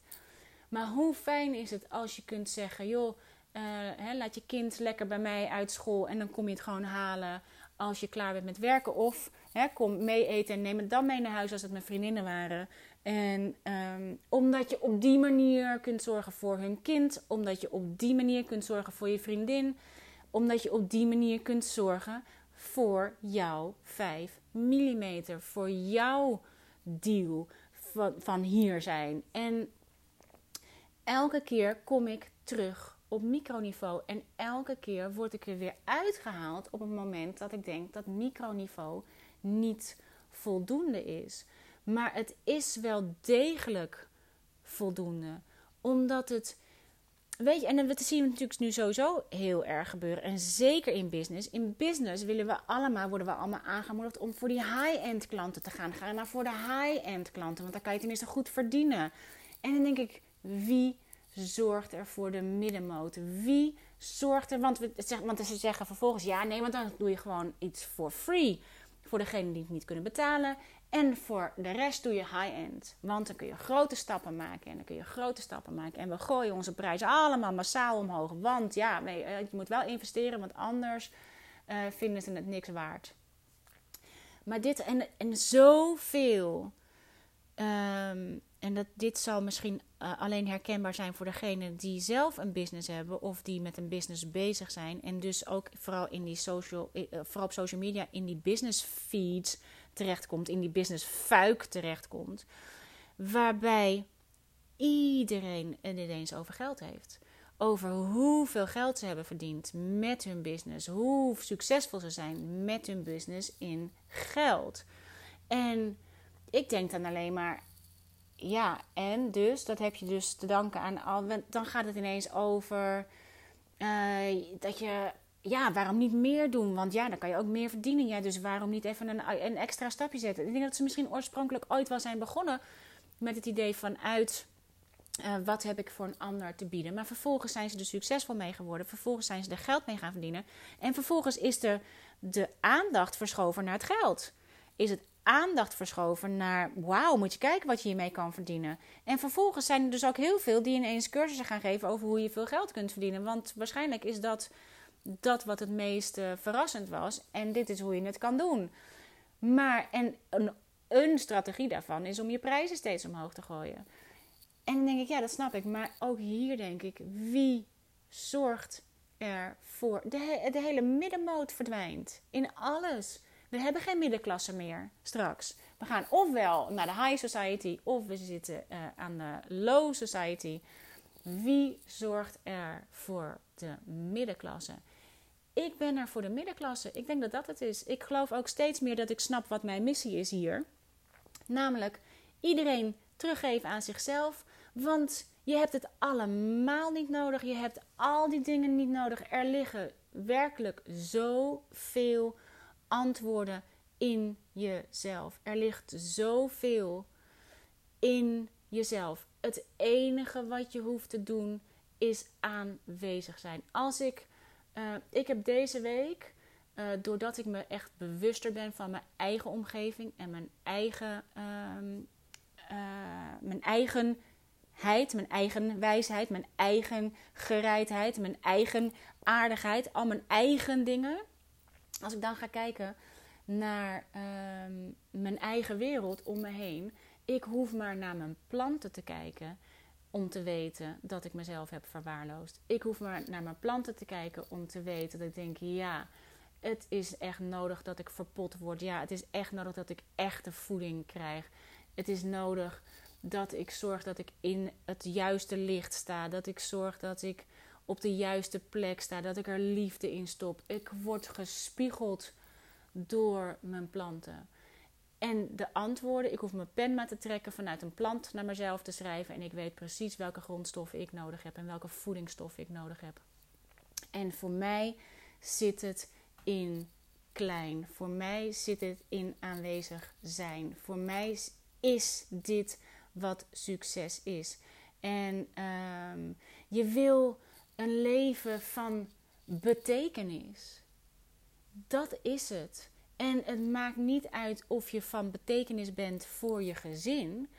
Maar hoe fijn is het als je kunt zeggen, joh, uh, hè, laat je kind lekker bij mij uit school en dan kom je het gewoon halen als je klaar bent met werken. Of hè, kom mee eten en neem het dan mee naar huis als het mijn vriendinnen waren. En um, omdat je op die manier kunt zorgen voor hun kind, omdat je op die manier kunt zorgen voor je vriendin omdat je op die manier kunt zorgen voor jouw 5 mm. Voor jouw deal van, hier zijn. En elke keer kom ik terug op microniveau. En elke keer word ik er weer uitgehaald op het moment dat ik denk dat microniveau niet voldoende is. Maar het is wel degelijk voldoende. Omdat het. Weet je, en dat zien we natuurlijk nu sowieso heel erg gebeuren. En zeker in business. In business willen we allemaal, worden we allemaal aangemoedigd om voor die high-end klanten te gaan. Ga nou voor de high-end klanten, want dan kan je tenminste goed verdienen. En dan denk ik, wie zorgt er voor de middenmoot? Wie zorgt er, want, we, want ze zeggen vervolgens, ja nee, want dan doe je gewoon iets voor free. Voor degenen die het niet kunnen betalen. En voor de rest doe je high-end. Want dan kun je grote stappen maken. En dan kun je grote stappen maken. En we gooien onze prijzen allemaal massaal omhoog. Want ja, je moet wel investeren, want anders uh, vinden ze het niks waard. Maar dit en, en zoveel. Um, en dat, dit zal misschien uh, alleen herkenbaar zijn voor degenen die zelf een business hebben of die met een business bezig zijn. En dus ook vooral, in die social, uh, vooral op social media in die business feeds terechtkomt, in die business fuik terechtkomt. Waarbij iedereen het ineens over geld heeft. Over hoeveel geld ze hebben verdiend met hun business. Hoe succesvol ze zijn met hun business in geld. En ik denk dan alleen maar, ja, en dus, dat heb je dus te danken aan al. Dan gaat het ineens over uh, dat je, ja, waarom niet meer doen? Want ja, dan kan je ook meer verdienen. Ja, dus waarom niet even een, extra stapje zetten? Ik denk dat ze misschien oorspronkelijk ooit wel zijn begonnen met het idee vanuit. Uh, wat heb ik voor een ander te bieden? Maar vervolgens zijn ze er succesvol mee geworden. Vervolgens zijn ze er geld mee gaan verdienen. En vervolgens is er de aandacht verschoven naar het geld. Is het aandacht verschoven naar wauw, moet je kijken wat je hiermee kan verdienen. En vervolgens zijn er dus ook heel veel die ineens cursussen gaan geven over hoe je veel geld kunt verdienen. Want waarschijnlijk is dat dat wat het meest uh, verrassend was. En dit is hoe je het kan doen. Maar en een, een strategie daarvan is om je prijzen steeds omhoog te gooien. En dan denk ik, ja, dat snap ik. Maar ook hier denk ik, wie zorgt er voor? De, de hele middenmoot verdwijnt in alles. We hebben geen middenklasse meer straks. We gaan ofwel naar de high society of we zitten uh, aan de low society. Wie zorgt er voor de middenklasse? Ik ben er voor de middenklasse. Ik denk dat dat het is. Ik geloof ook steeds meer dat ik snap wat mijn missie is hier. Namelijk iedereen teruggeven aan zichzelf. Want je hebt het allemaal niet nodig. Je hebt al die dingen niet nodig. Er liggen werkelijk zoveel antwoorden in jezelf. Er ligt zoveel in jezelf. Het enige wat je hoeft te doen is aanwezig zijn. Als ik, uh, ik heb deze week, uh, doordat ik me echt bewuster ben van mijn eigen omgeving en mijn eigen, uh, mijn eigenheid, mijn eigen wijsheid, mijn eigen gereidheid, mijn eigen aardigheid, al mijn eigen dingen als ik dan ga kijken naar ehm, mijn eigen wereld om me heen, ik hoef maar naar mijn planten te kijken om te weten dat ik mezelf heb verwaarloosd. Ik hoef maar naar mijn planten te kijken om te weten dat ik denk: ja, het is echt nodig dat ik verpot word. Ja, het is echt nodig dat ik echte voeding krijg. Het is nodig dat ik zorg dat ik in het juiste licht sta. Dat ik zorg dat ik op de juiste plek sta, dat ik er liefde in stop. Ik word gespiegeld door mijn planten. En de antwoorden, ik hoef mijn pen maar te trekken vanuit een plant naar mezelf te schrijven. En ik weet precies welke grondstoffen ik nodig heb en welke voedingsstoffen ik nodig heb. En voor mij zit het in klein. Voor mij zit het in aanwezig zijn. Voor mij is dit wat succes is. En um, je wil een leven van betekenis. Dat is het. En het maakt niet uit of je van betekenis bent voor je gezin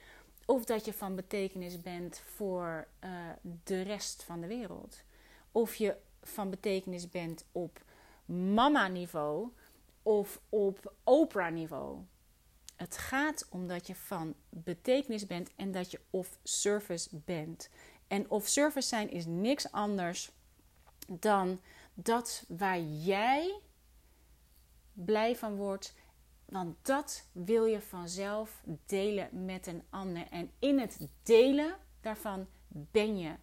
of dat je van betekenis bent voor uh, de rest van de wereld. Of je van betekenis bent op mama-niveau of op Oprah-niveau. Het gaat om dat je van betekenis bent en dat je of service bent. En of service zijn is niks anders dan dat waar jij blij van wordt. Want dat wil je vanzelf delen met een ander. En in het delen daarvan ben je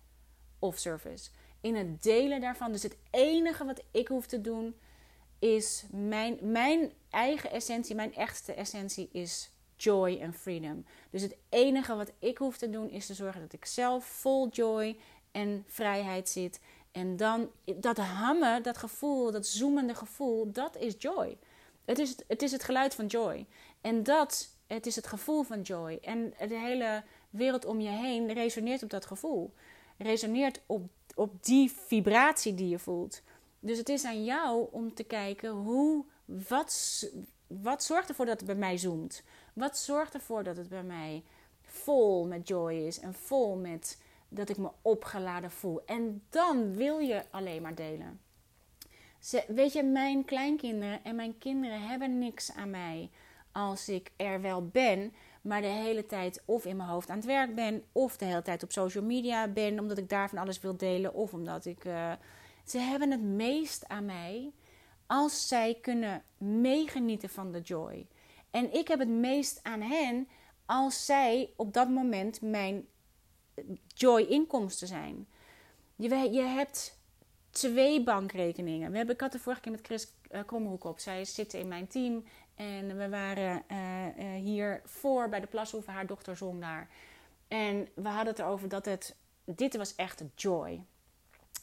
of service. in het delen daarvan. Dus het enige wat ik hoef te doen is mijn, mijn eigen essentie, mijn echtste essentie is joy en freedom. Dus het enige wat ik hoef te doen is te zorgen dat ik zelf vol joy en vrijheid zit. En dan dat hammen, dat gevoel, dat zoemende gevoel, dat is joy. Het is, het is het geluid van joy. En dat, het is het gevoel van joy. En de hele wereld om je heen resoneert op dat gevoel. Resoneert op, op die vibratie die je voelt. Dus het is aan jou om te kijken hoe, wat, wat zorgt ervoor dat het bij mij zoomt? Wat zorgt ervoor dat het bij mij vol met joy is en vol met dat ik me opgeladen voel? En dan wil je alleen maar delen. Weet je, mijn kleinkinderen en mijn kinderen hebben niks aan mij als ik er wel ben, maar de hele tijd of in mijn hoofd aan het werk ben, of de hele tijd op social media ben, omdat ik daar van alles wil delen, of omdat ik. Uh, ze hebben het meest aan mij als zij kunnen meegenieten van de joy. En ik heb het meest aan hen als zij op dat moment mijn joy-inkomsten zijn. Je, je hebt twee bankrekeningen. We hebben, ik had de vorige keer met Chris uh, Kromhoek op. Zij zit in mijn team. En we waren uh, uh, hier voor bij de Plashoeven. Haar dochter zong daar. En we hadden het erover dat het... Dit was echt joy.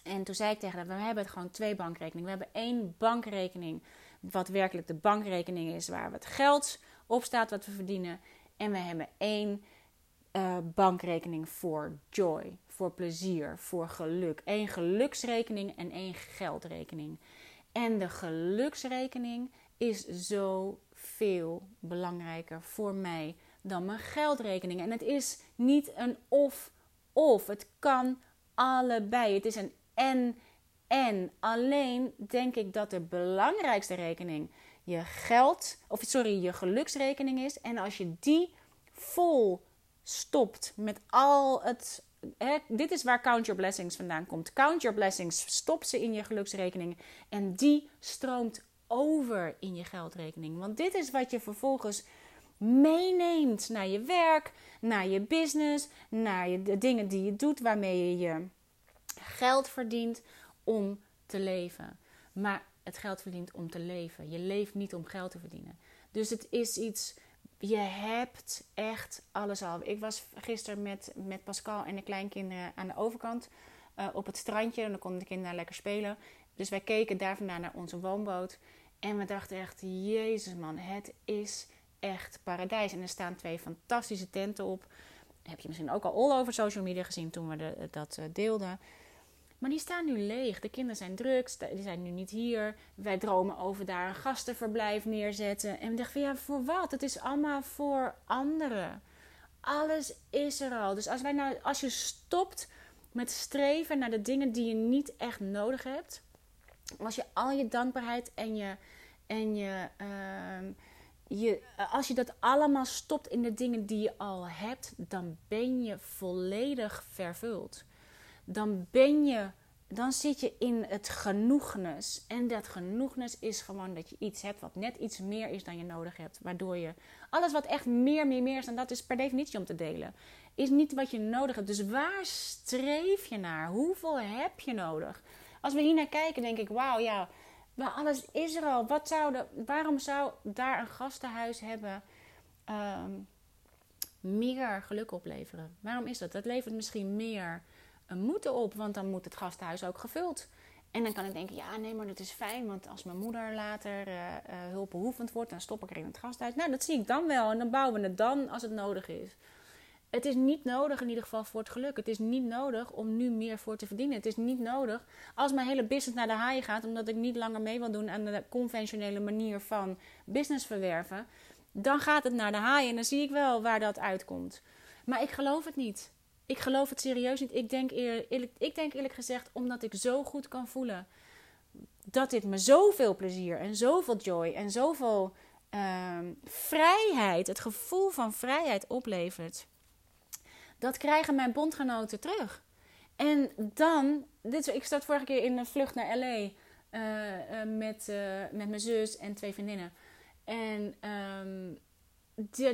En toen zei ik tegen haar, we hebben het gewoon twee bankrekeningen. We hebben één bankrekening, wat werkelijk de bankrekening is, waar het geld op staat wat we verdienen. En we hebben één uh, bankrekening voor joy, voor plezier, voor geluk. Eén geluksrekening en één geldrekening. En de geluksrekening is zo veel belangrijker voor mij dan mijn geldrekening. En het is niet een of-of. Het kan allebei. Het is een en en. Alleen denk ik dat de belangrijkste rekening je geld, of sorry, je geluksrekening is. En als je die vol stopt met al het. Hè, dit is waar Count Your Blessings vandaan komt. Count Your Blessings, stop ze in je geluksrekening. En die stroomt over in je geldrekening. Want dit is wat je vervolgens meeneemt naar je werk, naar je business, naar je, de dingen die je doet, waarmee je je geld verdient om te leven. Maar het geld verdient om te leven. Je leeft niet om geld te verdienen. Dus het is iets. Je hebt echt alles al. Ik was gisteren met, met Pascal en de kleinkinderen aan de overkant uh, op het strandje. En dan konden de kinderen lekker spelen. Dus wij keken daar vandaan naar onze woonboot. En we dachten echt: Jezus man, het is echt paradijs. En er staan twee fantastische tenten op. Heb je misschien ook al all over social media gezien toen we dat uh, deelden. Maar die staan nu leeg. De kinderen zijn druk, die zijn nu niet hier. Wij dromen over daar een gastenverblijf neerzetten. En we dachten van ja, voor wat? Het is allemaal voor anderen. Alles is er al. Dus als, wij nou, als je stopt met streven naar de dingen die je niet echt nodig hebt. Als je al je dankbaarheid en je. En je, uh, je als je dat allemaal stopt in de dingen die je al hebt, dan ben je volledig vervuld dan ben je, dan zit je in het genoegnis. En dat genoegnis is gewoon dat je iets hebt wat net iets meer is dan je nodig hebt. Waardoor je alles wat echt meer, meer, meer is, en dat is per definitie om te delen, is niet wat je nodig hebt. Dus waar streef je naar? Hoeveel heb je nodig? Als we hier naar kijken, denk ik, wauw, ja, maar alles is er al. Wat zou de, waarom zou daar een gastenhuis hebben um, meer geluk opleveren? Waarom is dat? Dat levert misschien meer een moeten op, want dan moet het gasthuis ook gevuld. En dan kan ik denken, ja, nee, maar dat is fijn, want als mijn moeder later uh, hulpbehoevend wordt, dan stop ik er in het gasthuis. Nou, dat zie ik dan wel en dan bouwen we het dan als het nodig is. Het is niet nodig in ieder geval voor het geluk. Het is niet nodig om nu meer voor te verdienen. Het is niet nodig als mijn hele business naar de haaien gaat, omdat ik niet langer mee wil doen aan de conventionele manier van business verwerven. Dan gaat het naar de haaien en dan zie ik wel waar dat uitkomt. Maar ik geloof het niet. Ik geloof het serieus niet. Ik denk, eerlijk, ik denk eerlijk gezegd, omdat ik zo goed kan voelen dat dit me zoveel plezier en zoveel joy en zoveel uh, vrijheid, het gevoel van vrijheid oplevert. Dat krijgen mijn bondgenoten terug. En dan, dit, ik zat vorige keer in een vlucht naar LA uh, uh, met, uh, met mijn zus en twee vriendinnen. En um,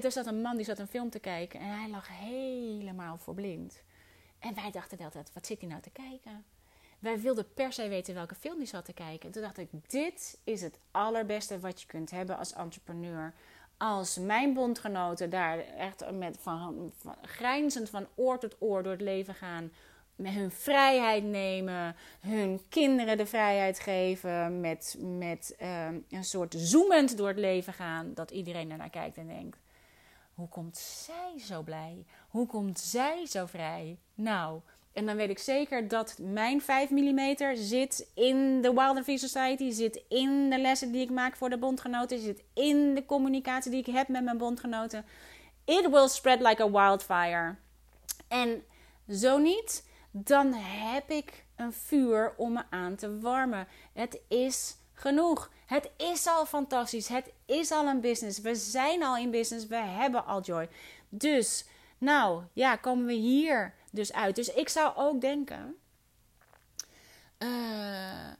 er zat een man die zat een film te kijken en hij lag helemaal verblind. En wij dachten altijd, wat zit hij nou te kijken? wij wilden per se weten welke film die zat te kijken. En toen dacht ik, dit is het allerbeste wat je kunt hebben als entrepreneur. Als mijn bondgenoten daar echt met van, van, grijnzend van oor tot oor door het leven gaan hun vrijheid nemen, hun kinderen de vrijheid geven, met, met ehm, een soort zoemend door het leven gaan, dat iedereen ernaar kijkt en denkt: hoe komt zij zo blij? Hoe komt zij zo vrij? Nou, en dan weet ik zeker dat mijn 5 mm zit in de Wild Free Society, zit in de lessen die ik maak voor de bondgenoten, zit in de communicatie die ik heb met mijn bondgenoten. It will spread like a wildfire. En zo niet, dan heb ik een vuur om me aan te warmen. Het is genoeg. Het is al fantastisch. Het is al een business. We zijn al in business. We hebben al joy. Dus, nou ja, komen we hier dus uit. Dus ik zou ook denken. Uh,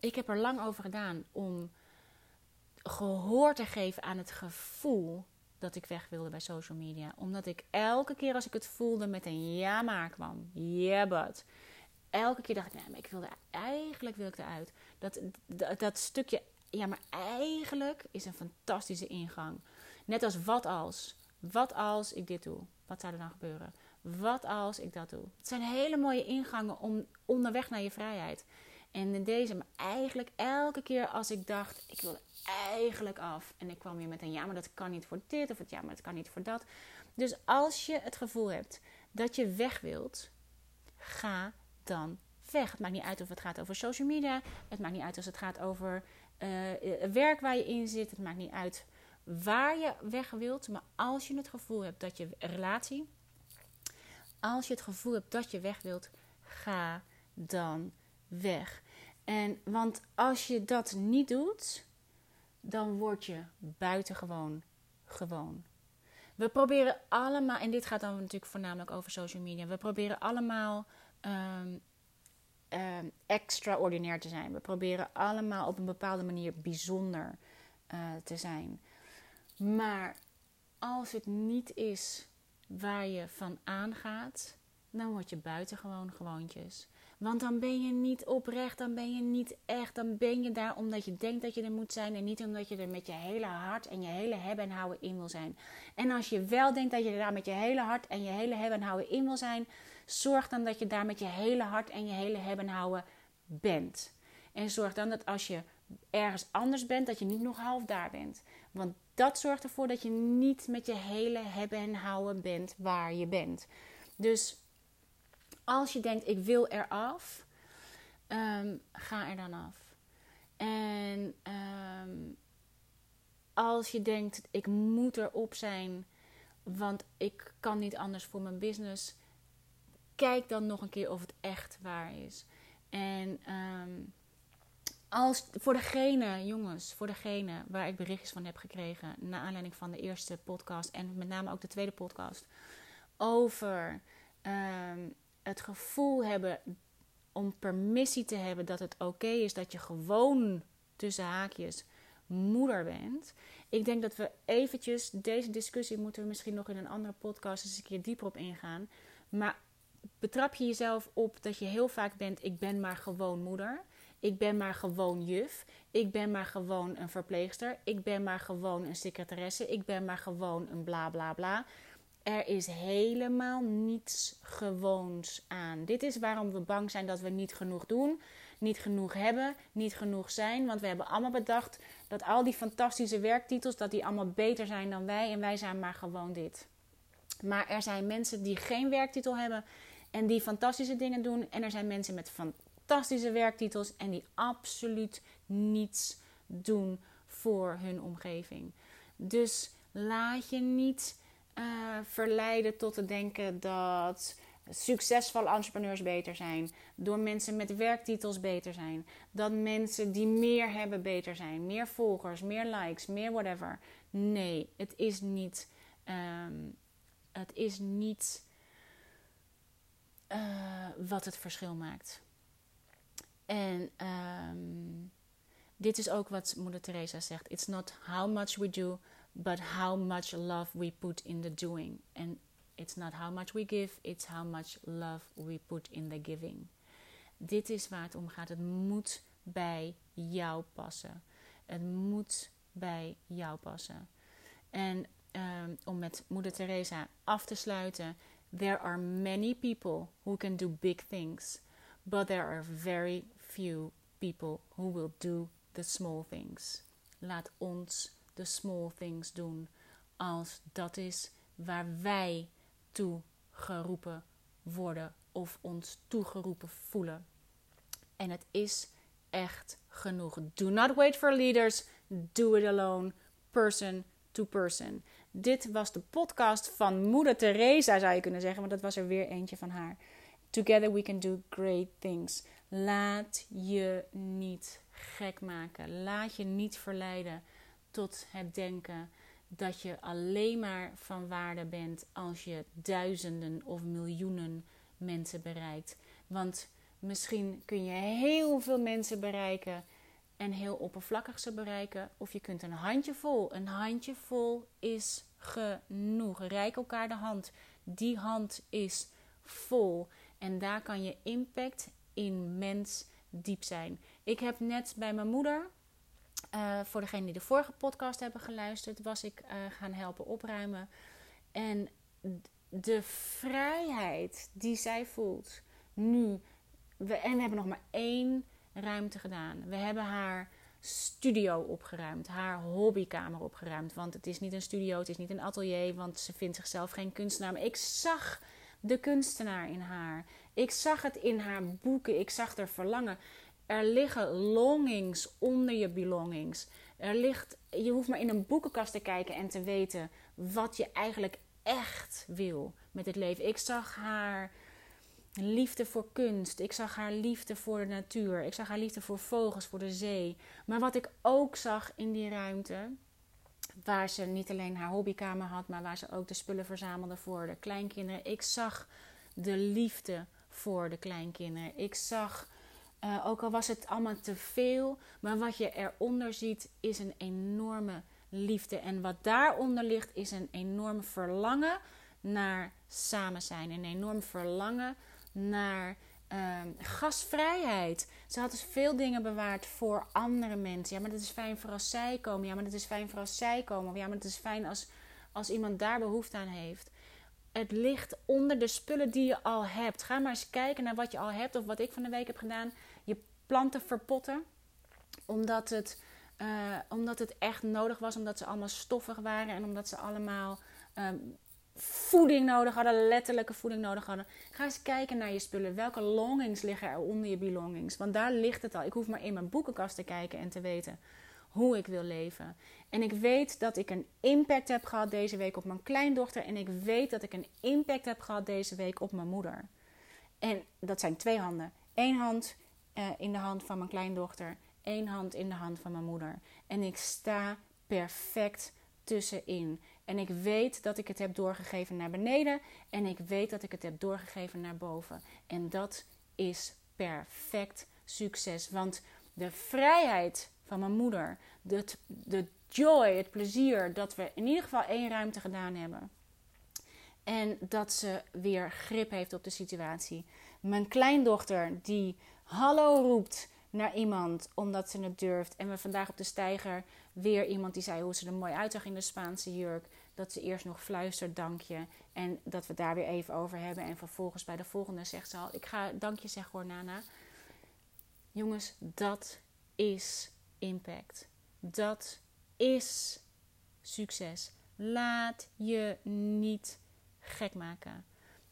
ik heb er lang over gedaan om gehoor te geven aan het gevoel dat ik weg wilde bij social media. Omdat ik elke keer als ik het voelde met een ja maar kwam. Yeah but. Elke keer dacht ik, nee, maar ik wilde eigenlijk wil ik eruit. Dat, dat, dat stukje, ja maar eigenlijk is een fantastische ingang. Net als wat als. Wat als ik dit doe? Wat zou er dan gebeuren? Wat als ik dat doe? Het zijn hele mooie ingangen om onderweg naar je vrijheid. En in deze, maar eigenlijk elke keer als ik dacht, ik wil eigenlijk af. En ik kwam weer met een ja, maar dat kan niet voor dit. Of het ja, maar dat kan niet voor dat. Dus als je het gevoel hebt dat je weg wilt, ga dan weg. Het maakt niet uit of het gaat over social media. Het maakt niet uit als het gaat over uh, werk waar je in zit. Het maakt niet uit waar je weg wilt. Maar als je het gevoel hebt dat je relatie. Als je het gevoel hebt dat je weg wilt, ga dan weg. En want als je dat niet doet, dan word je buitengewoon gewoon. We proberen allemaal, en dit gaat dan natuurlijk voornamelijk over social media. We proberen allemaal um, extraordinair te zijn. We proberen allemaal op een bepaalde manier bijzonder uh, te zijn. Maar als het niet is waar je van aangaat, dan word je buitengewoon gewoontjes. Want dan ben je niet oprecht, dan ben je niet echt. Dan ben je daar omdat je denkt dat je er moet zijn en niet omdat je er met je hele hart en je hele hebben en houden in wil zijn. En als je wel denkt dat je er daar met je hele hart en je hele hebben en houden in wil zijn, zorg dan dat je daar met je hele hart en je hele hebben en houden bent. En zorg dan dat als je ergens anders bent, dat je niet nog half daar bent. Want dat zorgt ervoor dat je niet met je hele hebben en houden bent waar je bent. Dus als je denkt, ik wil eraf, um, ga er dan af. En ehm, als je denkt, ik moet erop zijn, want ik kan niet anders voor mijn business, kijk dan nog een keer of het echt waar is. En um, als, voor degene, jongens, voor degene waar ik berichtjes van heb gekregen, naar aanleiding van de eerste podcast en met name ook de tweede podcast, over het gevoel hebben om permissie te hebben dat het oké is dat je gewoon tussen haakjes moeder bent. Ik denk dat we eventjes, deze discussie moeten we misschien nog in een andere podcast eens een keer dieper op ingaan. Maar betrap je jezelf op dat je heel vaak bent, ik ben maar gewoon moeder. Ik ben maar gewoon juf. Ik ben maar gewoon een verpleegster. Ik ben maar gewoon een secretaresse. Ik ben maar gewoon een bla bla bla. Er is helemaal niets gewoons aan. Dit is waarom we bang zijn dat we niet genoeg doen, niet genoeg hebben, niet genoeg zijn. Want we hebben allemaal bedacht dat al die fantastische werktitels, dat die allemaal beter zijn dan wij. En wij zijn maar gewoon dit. Maar er zijn mensen die geen werktitel hebben en die fantastische dingen doen. En er zijn mensen met fantastische werktitels en die absoluut niets doen voor hun omgeving. Dus laat je niet uh, verleiden tot te denken dat succesvolle entrepreneurs beter zijn. Door mensen met werktitels beter zijn. Dat mensen die meer hebben beter zijn. Meer volgers, meer likes, meer whatever. Nee, het is niet. Um, het is niet uh, wat het verschil maakt. En um, dit is ook wat Moeder Teresa zegt. It's not how much we do, but how much love we put in the doing. And it's not how much we give, it's how much love we put in the giving. Dit is waar het om gaat. Het moet bij jou passen. Het moet bij jou passen. En um, om met Moeder Teresa af te sluiten. There are many people who can do big things, but there are very few people who will do the small things. Laat ons de small things doen, als dat is waar wij toe geroepen worden of ons toegeroepen voelen. En het is echt genoeg. Do not wait for leaders, do it alone, person to person. Dit was de podcast van Moeder Teresa, zou je kunnen zeggen, want dat was er weer eentje van haar. Together we can do great things. Laat je niet gek maken. Laat je niet verleiden tot het denken dat je alleen maar van waarde bent als je duizenden of miljoenen mensen bereikt. Want misschien kun je heel veel mensen bereiken en heel oppervlakkig ze bereiken. Of je kunt een handjevol. Een handjevol is genoeg. Rijk elkaar de hand. Die hand is vol. En daar kan je impact immens diep zijn. Ik heb net bij mijn moeder, uh, voor degenen die de vorige podcast hebben geluisterd, was ik uh, gaan helpen opruimen. En de vrijheid die zij voelt nu. We, en we hebben nog maar één ruimte gedaan. We hebben haar studio opgeruimd, haar hobbykamer opgeruimd. Want het is niet een studio, het is niet een atelier, want ze vindt zichzelf geen kunstenaar. Maar ik zag de kunstenaar in haar. Ik zag het in haar boeken, ik zag er verlangen. Er liggen longings onder je belongings. Er ligt, je hoeft maar in een boekenkast te kijken en te weten wat je eigenlijk echt wil met het leven. Ik zag haar liefde voor kunst. Ik zag haar liefde voor de natuur. Ik zag haar liefde voor vogels, voor de zee. Maar wat ik ook zag in die ruimte, waar ze niet alleen haar hobbykamer had, maar waar ze ook de spullen verzamelde voor de kleinkinderen. Ik zag de liefde voor de kleinkinderen. Ik zag, uh, ook al was het allemaal te veel, maar wat je eronder ziet is een enorme liefde. En wat daaronder ligt is een enorm verlangen naar samen zijn. Een enorm verlangen naar um, gastvrijheid. Ze had dus veel dingen bewaard voor andere mensen. Ja, maar dat is fijn voor als zij komen. Ja, maar dat is fijn voor als zij komen. Ja, maar het is fijn als, als iemand daar behoefte aan heeft. Het ligt onder de spullen die je al hebt. Ga maar eens kijken naar wat je al hebt. Of wat ik van de week heb gedaan. Je planten verpotten. Omdat het, uh, omdat het echt nodig was. Omdat ze allemaal stoffig waren. En omdat ze allemaal um, voeding nodig hadden, letterlijke voeding nodig hadden. Ga eens kijken naar je spullen. Welke longings liggen er onder je belongings? Want daar ligt het al. Ik hoef maar in mijn boekenkast te kijken en te weten hoe ik wil leven. En ik weet dat ik een impact heb gehad deze week op mijn kleindochter. En ik weet dat ik een impact heb gehad deze week op mijn moeder. En dat zijn twee handen. Eén hand uh, in de hand van mijn kleindochter. één hand in de hand van mijn moeder. En ik sta perfect tussenin. En ik weet dat ik het heb doorgegeven naar beneden. En ik weet dat ik het heb doorgegeven naar boven. En dat is perfect succes. Want de vrijheid van mijn moeder, de, de joy, het plezier dat we in ieder geval één ruimte gedaan hebben. En dat ze weer grip heeft op de situatie. Mijn kleindochter die hallo roept naar iemand omdat ze het durft. En we vandaag op de steiger weer iemand die zei hoe ze er mooi uitzag in de Spaanse jurk. Dat ze eerst nog fluistert dankje. En dat we daar weer even over hebben. En vervolgens bij de volgende zegt ze al: Ik ga dankje zeggen hoor, Nana. Jongens, dat is impact. Dat is succes. Laat je niet gek maken.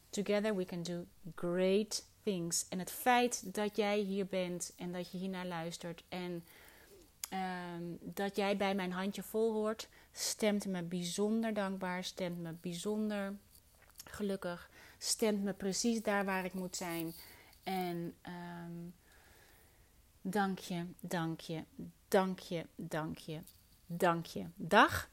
Together we can do great things. En het feit dat jij hier bent en dat je hier naar luistert en Ehm, dat jij bij mijn handje vol hoort, stemt me bijzonder dankbaar, stemt me bijzonder gelukkig, stemt me precies daar waar ik moet zijn. En um, dank je, dank je, dank je, dank je, dank je. Dag.